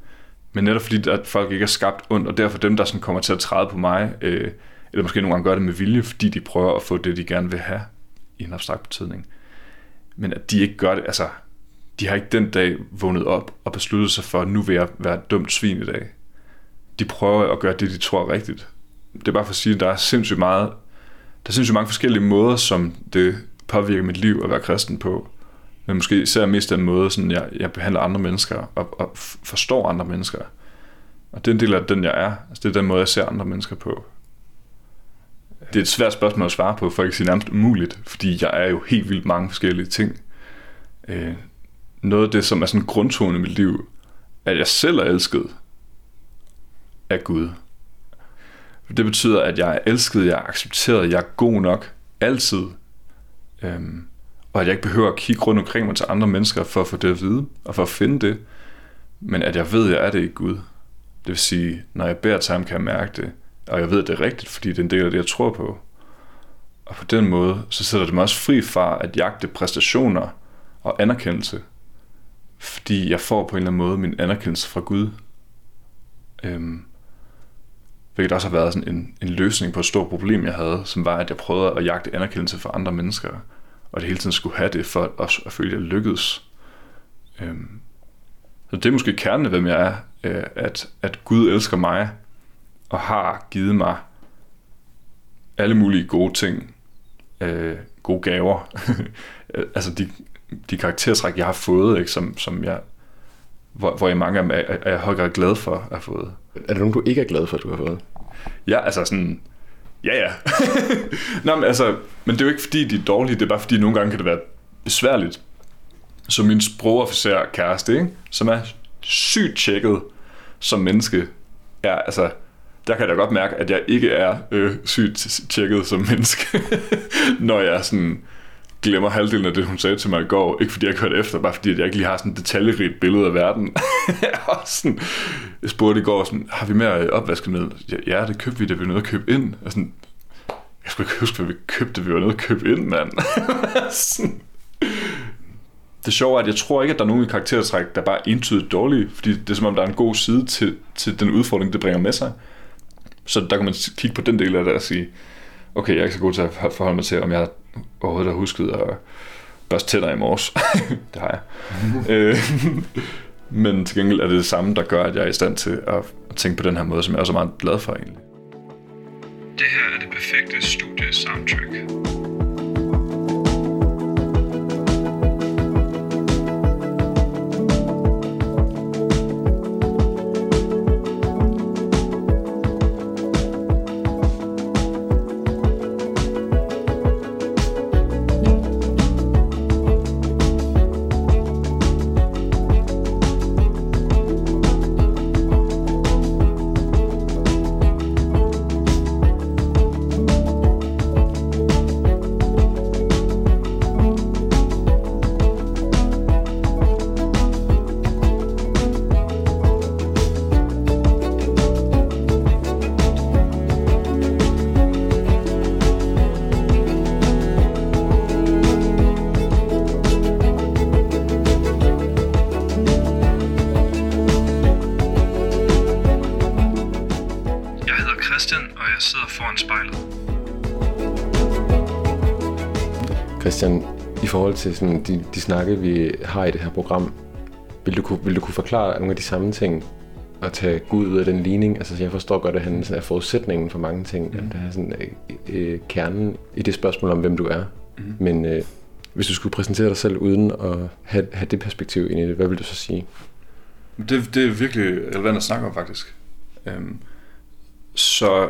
Men netop fordi, at folk ikke er skabt ondt, og derfor dem, der sådan kommer til at træde på mig, øh, eller måske nogle gange gør det med vilje, fordi de prøver at få det, de gerne vil have, i en abstrakt betydning. Men at de ikke gør det, altså, de har ikke den dag vågnet op og besluttet sig for, at nu vil jeg være et dumt svin i dag. De prøver at gøre det, de tror er rigtigt. Det er bare for at sige, at der er sindssygt meget, der er sindssygt mange forskellige måder, som det påvirker mit liv at være kristen på. Men måske især mest den måde, sådan jeg, jeg behandler andre mennesker og, og f- forstår andre mennesker. Og det er en del af den, jeg er. Altså, det er den måde, jeg ser andre mennesker på. Det er et svært spørgsmål at svare på, for ikke sige nærmest umuligt, fordi jeg er jo helt vildt mange forskellige ting. Øh, noget af det, som er sådan grundtonen i mit liv, er, at jeg selv er elsket af Gud. Det betyder, at jeg er elsket, jeg er accepteret, jeg er god nok, altid. Øhm, og at jeg ikke behøver at kigge rundt omkring mig til andre mennesker for at få det at vide, og for at finde det. Men at jeg ved, at jeg er det i Gud. Det vil sige, når jeg beder til ham, kan jeg mærke det. Og jeg ved, at det er rigtigt, fordi det er en del af det, jeg tror på. Og på den måde, så sætter det mig også fri fra at jagte præstationer og anerkendelse. Fordi jeg får på en eller anden måde min anerkendelse fra Gud. Øhm, hvilket også har været sådan en, en løsning på et stort problem, jeg havde, som var, at jeg prøvede at jagte anerkendelse fra andre mennesker, og det hele tiden skulle have det for at, også at føle, at jeg lykkedes. Øhm, så det er måske kernen af, hvem jeg er, øh, at, at Gud elsker mig, og har givet mig alle mulige gode ting, øh, gode gaver, altså de, de karaktertræk, jeg har fået, ikke, som, som jeg, hvor, hvor jeg mange af dem er, er jeg højere glad for at have fået. Er der nogen, du ikke er glad for, at du har fået? Ja, altså sådan... Ja, ja. Nå, men, altså, men det er jo ikke fordi, de er dårlige, det er bare fordi, nogle gange kan det være besværligt. Så min sprogofficer kæreste, ikke? som er sygt tjekket som menneske, er altså... Der kan jeg da godt mærke, at jeg ikke er øh, sygt tjekket som menneske, når jeg sådan glemmer halvdelen af det, hun sagde til mig i går. Ikke fordi jeg kørte efter, bare fordi at jeg ikke lige har sådan et detaljerigt billede af verden. og sådan, jeg spurgte i går, sådan, har vi mere opvaskemiddel? Ja, det købte vi, det vi var nødt at købe ind. Og sådan, jeg skulle ikke huske, hvad vi købte, vi var nødt at købe ind, mand. sådan. Det sjove er, at jeg tror ikke, at der er nogen i karaktertræk, der bare er entydigt dårlige, fordi det er som om, der er en god side til, til den udfordring, det bringer med sig. Så der kan man kigge på den del af det og sige, okay, jeg er ikke så god til at forholde mig til, om jeg overhovedet har husket at børste tænder i morges. det har jeg. øh, men til gengæld er det det samme, der gør, at jeg er i stand til at tænke på den her måde, som jeg er også meget glad for egentlig. Det her er det perfekte studie-soundtrack. Jeg forhold til sådan de, de snakke, vi har i det her program, vil du, kunne, vil du kunne forklare nogle af de samme ting og tage Gud ud af den ligning? Altså, jeg forstår godt, at han sådan er forudsætningen for mange ting. Mm. At det er sådan øh, øh, kernen i det spørgsmål om, hvem du er. Mm. Men øh, hvis du skulle præsentere dig selv uden at have, have det perspektiv ind i det, hvad vil du så sige? Det, det er virkelig relevant at snakke om, faktisk. Øhm, så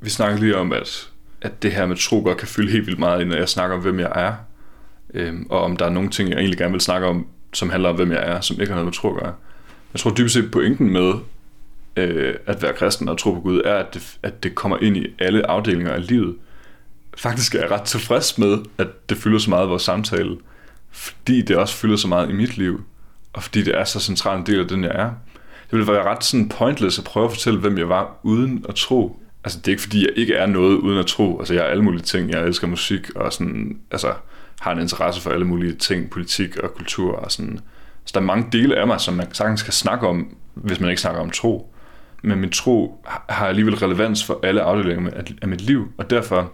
vi snakker lige om, at, at det her med tro godt kan fylde helt vildt meget, når jeg snakker om, hvem jeg er. Øhm, og om der er nogle ting, jeg egentlig gerne vil snakke om, som handler om, hvem jeg er, som ikke har noget med tro at gøre. Jeg tror dybest set pointen med øh, at være kristen og tro på Gud, er, at det, at det kommer ind i alle afdelinger af livet. Faktisk er jeg ret tilfreds med, at det fylder så meget i vores samtale, fordi det også fylder så meget i mit liv, og fordi det er så central en del af den, jeg er. Det ville være ret sådan pointless at prøve at fortælle, hvem jeg var, uden at tro. Altså, det er ikke fordi, jeg ikke er noget uden at tro. Altså, jeg er alle mulige ting. Jeg elsker musik, og sådan, altså, har en interesse for alle mulige ting, politik og kultur, og sådan. Så der er mange dele af mig, som man sagtens kan snakke om, hvis man ikke snakker om tro. Men min tro har alligevel relevans for alle afdelinger af mit liv, og derfor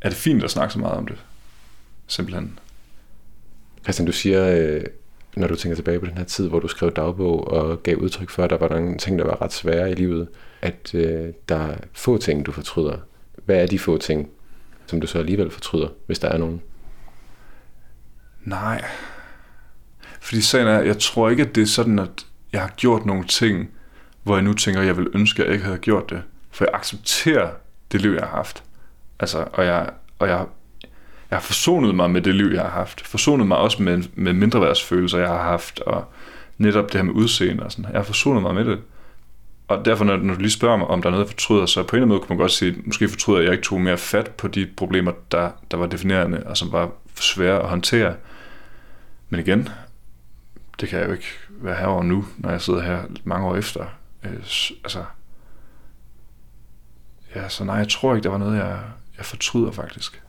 er det fint at snakke så meget om det. Simpelthen. Christian, du siger, øh, når du tænker tilbage på den her tid, hvor du skrev dagbog og gav udtryk for, at der var nogle ting, der var ret svære i livet, at øh, der er få ting, du fortryder. Hvad er de få ting, som du så alligevel fortryder, hvis der er nogen? Nej. Fordi sagen er, jeg tror ikke, at det er sådan, at jeg har gjort nogle ting, hvor jeg nu tænker, at jeg vil ønske, at jeg ikke havde gjort det. For jeg accepterer det liv, jeg har haft. Altså, og jeg, og jeg, jeg har forsonet mig med det liv, jeg har haft. Forsonet mig også med, med mindreværdsfølelser, jeg har haft, og netop det her med udseende og sådan. Jeg har forsonet mig med det. Og derfor, når, når du lige spørger mig, om der er noget, jeg fortryder, så på en eller anden måde kunne man godt sige, måske fortryder jeg, at jeg ikke tog mere fat på de problemer, der, der var definerende, og som var svære at håndtere. Men igen, det kan jeg jo ikke være herovre nu, når jeg sidder her mange år efter. Øh, altså, ja, så nej, jeg tror ikke, der var noget, jeg, jeg fortryder faktisk.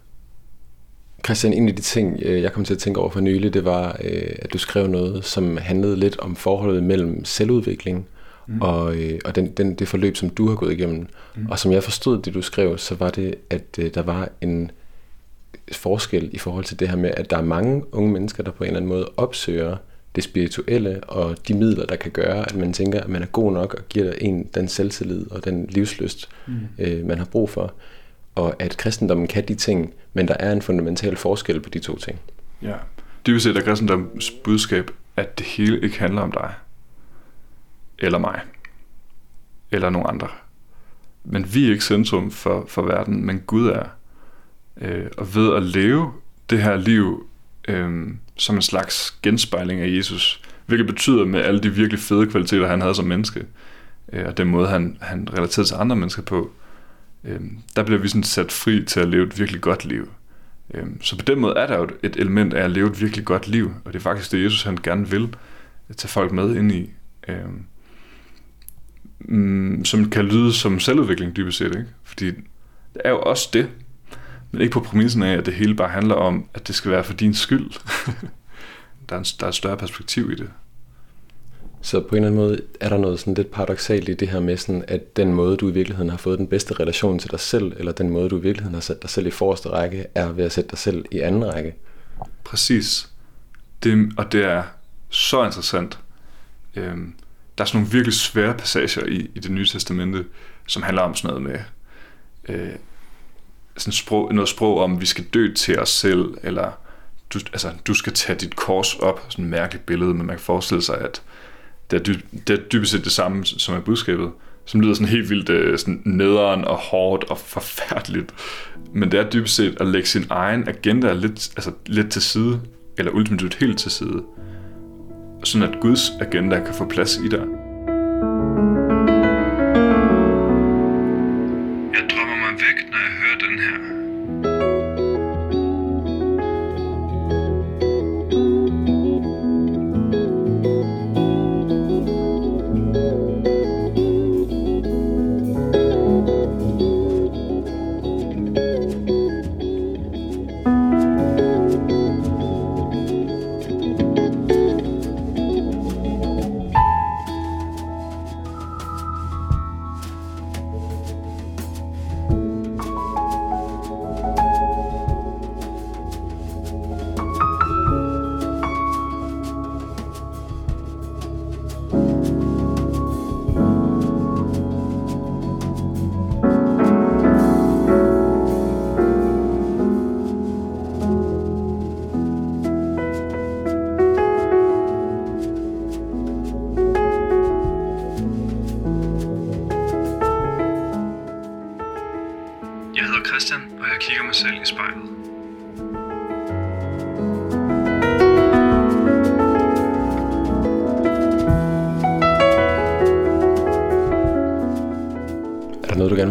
Christian, en af de ting, øh, jeg kom til at tænke over for nylig, det var, øh, at du skrev noget, som handlede lidt om forholdet mellem selvudvikling mm. og, og den, den, det forløb, som du har gået igennem. Mm. Og som jeg forstod det, du skrev, så var det, at der var en forskel i forhold til det her med, at der er mange unge mennesker, der på en eller anden måde opsøger det spirituelle og de midler, der kan gøre, at man tænker, at man er god nok og giver en den selvtillid og den livsløst, mm. øh, man har brug for. Og at kristendommen kan de ting, men der er en fundamental forskel på de to ting. Ja, det vil sige, at kristendommens budskab, at det hele ikke handler om dig, eller mig, eller nogen andre. Men vi er ikke centrum for, for verden, men Gud er. Øh, og ved at leve det her liv øh, som en slags genspejling af Jesus, hvilket betyder med alle de virkelig fede kvaliteter, han havde som menneske, øh, og den måde, han, han relaterede til andre mennesker på, øh, der bliver vi sådan sat fri til at leve et virkelig godt liv. Øh, så på den måde er der jo et element af at leve et virkelig godt liv, og det er faktisk det, Jesus han gerne vil øh, tage folk med ind i. Øh, mm, som kan lyde som selvudvikling dybest set, ikke? Fordi det er jo også det, men ikke på præmissen af, at det hele bare handler om, at det skal være for din skyld. der, er en, der er et større perspektiv i det. Så på en eller anden måde er der noget sådan lidt paradoxalt i det her med, sådan, at den måde, du i virkeligheden har fået den bedste relation til dig selv, eller den måde, du i virkeligheden har sat dig selv i forreste række, er ved at sætte dig selv i anden række. Præcis. Det, og det er så interessant. Øhm, der er sådan nogle virkelig svære passager i, i det nye testamente, som handler om sådan noget med, øh, sådan sprog, noget sprog om, at vi skal dø til os selv, eller du, altså, du skal tage dit kors op, sådan et mærkeligt billede, men man kan forestille sig, at det er, dyb, det er dybest set det samme, som er budskabet, som lyder sådan helt vildt øh, sådan nederen og hårdt og forfærdeligt. Men det er dybest set at lægge sin egen agenda lidt, altså lidt til side, eller ultimativt helt til side, sådan at Guds agenda kan få plads i dig.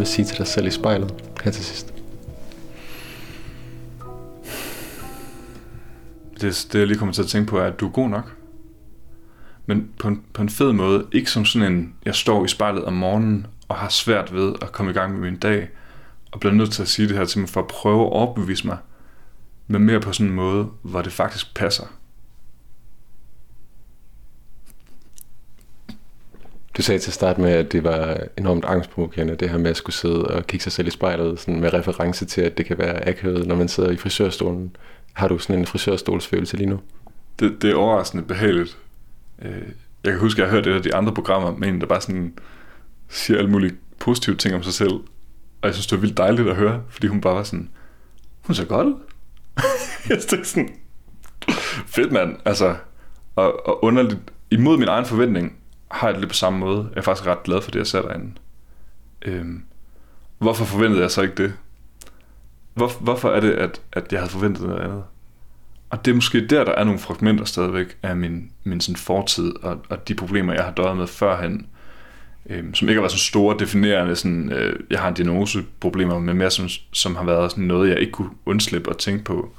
At sige til dig selv i spejlet her til sidst? Det, det jeg lige kommer til at tænke på, er, at du er god nok. Men på en, på en fed måde, ikke som sådan en, jeg står i spejlet om morgenen og har svært ved at komme i gang med min dag, og bliver nødt til at sige det her til mig for at prøve at overbevise mig, men mere på sådan en måde, hvor det faktisk passer. Du sagde til at starte med, at det var enormt angstprovokerende, det her med at skulle sidde og kigge sig selv i spejlet, sådan med reference til, at det kan være akavet, når man sidder i frisørstolen. Har du sådan en frisørstolsfølelse lige nu? det, det er overraskende behageligt. Øh, jeg kan huske, at jeg hørte det et af de andre programmer med en, der bare sådan siger alle mulige positive ting om sig selv. Og jeg synes, det var vildt dejligt at høre, fordi hun bare var sådan, hun ser godt ud. jeg synes sådan, fedt mand, altså. Og, og underligt, imod min egen forventning, har jeg det lidt på samme måde. Jeg er faktisk ret glad for det, jeg ser derinde. Øhm, hvorfor forventede jeg så ikke det? Hvor, hvorfor er det, at, at jeg havde forventet noget andet? Og det er måske der, der er nogle fragmenter stadigvæk af min, min sådan fortid og, og de problemer, jeg har døjet med førhen, øhm, som ikke har været så store definerende, sådan, øh, jeg har en diagnoseproblemer, men mere som, som har været sådan noget, jeg ikke kunne undslippe at tænke på.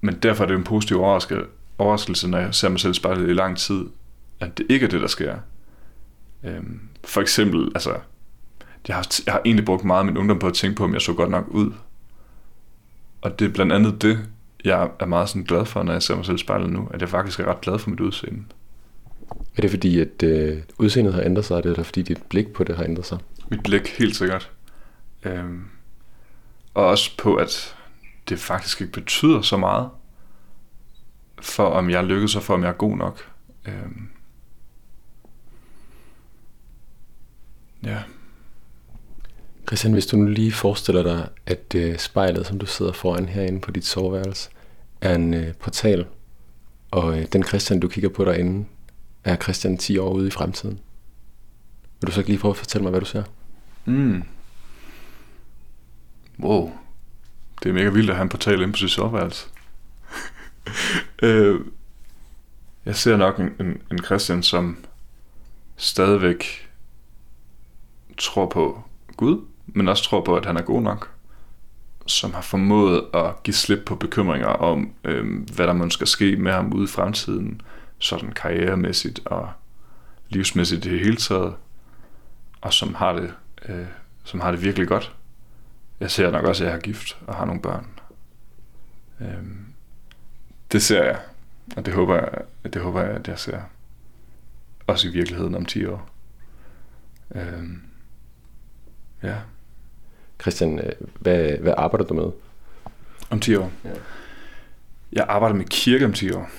Men derfor er det en positiv overraskelse, overraskelse, når jeg ser mig selv spejlet i lang tid, at det ikke er det, der sker. Øhm, for eksempel, altså, jeg har, jeg har egentlig brugt meget af min ungdom på at tænke på, om jeg så godt nok ud. Og det er blandt andet det, jeg er meget sådan glad for, når jeg ser mig selv i spejlet nu, at jeg faktisk er ret glad for mit udseende. Er det fordi, at øh, udseendet har ændret sig, eller er det fordi, dit blik på det har ændret sig? Mit blik, helt sikkert. Øhm, og også på, at det faktisk ikke betyder så meget, for om jeg lykkes, og for om jeg er god nok. Øhm, ja. Christian, hvis du nu lige forestiller dig, at øh, spejlet, som du sidder foran herinde på dit soveværelse, er en øh, portal, og øh, den Christian, du kigger på derinde, er Christian 10 år ude i fremtiden. Vil du så ikke lige prøve at fortælle mig, hvad du ser? Mm. Wow. Det er mega vildt at have en portal inde på sit soveværelse. øh, jeg ser nok en, en, en Christian, som stadigvæk tror på Gud, men også tror på, at han er god nok. Som har formået at give slip på bekymringer om, øh, hvad der måske skal ske med ham ude i fremtiden, sådan karrieremæssigt og livsmæssigt i det hele taget, og som har det, øh, som har det virkelig godt. Jeg ser nok også, at jeg har gift og har nogle børn. Øh, det ser jeg, og det håber jeg, det håber jeg, at jeg ser. Også i virkeligheden om 10 år. Øh, ja. Christian, øh, hvad, hvad arbejder du med? Om 10 år? Ja. Jeg arbejder med kirke om 10 år.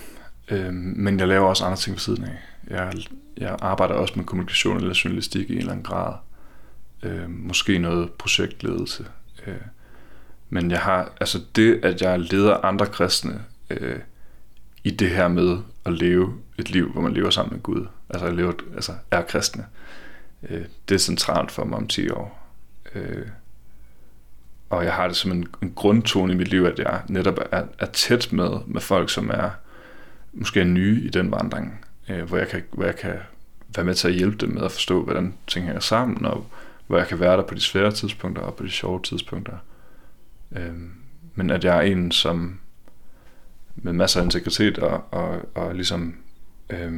Øh, men jeg laver også andre ting ved siden af. Jeg, jeg arbejder også med kommunikation eller journalistik i en eller anden grad. Øh, måske noget projektledelse. Øh, men jeg har, altså det, at jeg leder andre kristne øh, i det her med at leve et liv, hvor man lever sammen med Gud, altså, jeg lever, altså er kristne, øh, det er centralt for mig om 10 år. Øh, og jeg har det som en, en grundtone i mit liv, at jeg netop er, er tæt med, med folk, som er måske er nye i den vandring, øh, hvor, jeg kan, hvor jeg kan være med til at hjælpe dem med at forstå, hvordan ting hænger sammen, og hvor jeg kan være der på de svære tidspunkter og på de sjove tidspunkter. Øh, men at jeg er en, som med masser af integritet og, og, og ligesom øh,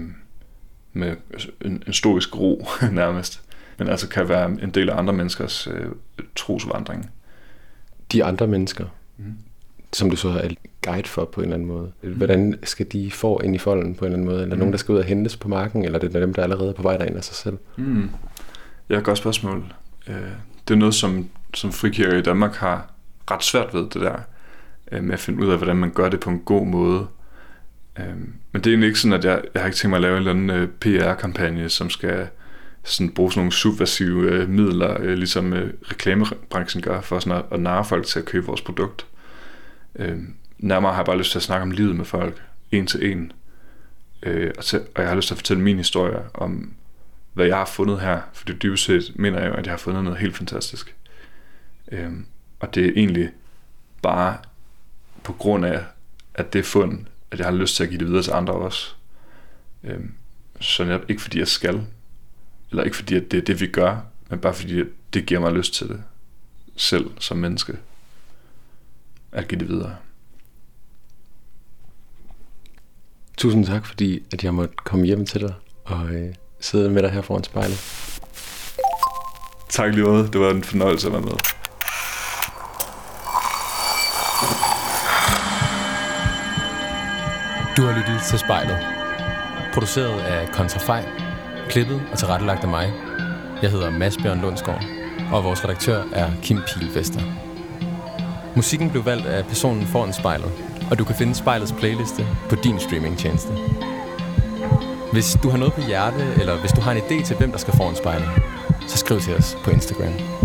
med en, en stoisk ro nærmest, men altså kan være en del af andre menneskers øh, trosvandring. De andre mennesker, mm. som du så er guide for på en eller anden måde. Hvordan skal de få ind i folden på en eller anden måde? Eller mm. nogen, der skal ud og hentes på marken, eller det er dem, der allerede er på vej derind af sig selv? Mm. Ja, godt spørgsmål. Øh, det er noget, som, som frikirker i Danmark har ret svært ved, det der øh, med at finde ud af, hvordan man gør det på en god måde. Øh, men det er egentlig ikke sådan, at jeg, jeg har ikke tænkt mig at lave en eller anden PR-kampagne, som skal sådan bruge sådan nogle subversive øh, midler, øh, ligesom øh, reklamebranchen gør, for sådan at, at narre folk til at købe vores produkt øhm, nærmere har jeg bare lyst til at snakke om livet med folk, en til en. Øh, og, til, og jeg har lyst til at fortælle min historie om, hvad jeg har fundet her. For det dybest set mener jeg jo, at jeg har fundet noget helt fantastisk. Øh, og det er egentlig bare på grund af, at det er fund, at jeg har lyst til at give det videre til andre også. Øh, så netop ikke fordi jeg skal, eller ikke fordi at det er det vi gør, men bare fordi at det giver mig lyst til det selv som menneske at give det videre. Tusind tak, fordi at jeg måtte komme hjem til dig og øh, sidde med dig her foran spejlet. Tak lige måde. Det var en fornøjelse at være med. Du har lyttet til spejlet. Produceret af Kontrafej, klippet og tilrettelagt af mig. Jeg hedder Mads Bjørn Lundsgaard, og vores redaktør er Kim Pilvester. Musikken blev valgt af personen foran spejlet, Og du kan finde spejlets playliste på din streamingtjeneste. Hvis du har noget på hjerte, eller hvis du har en idé til, hvem der skal foran spejlet, så skriv til os på Instagram.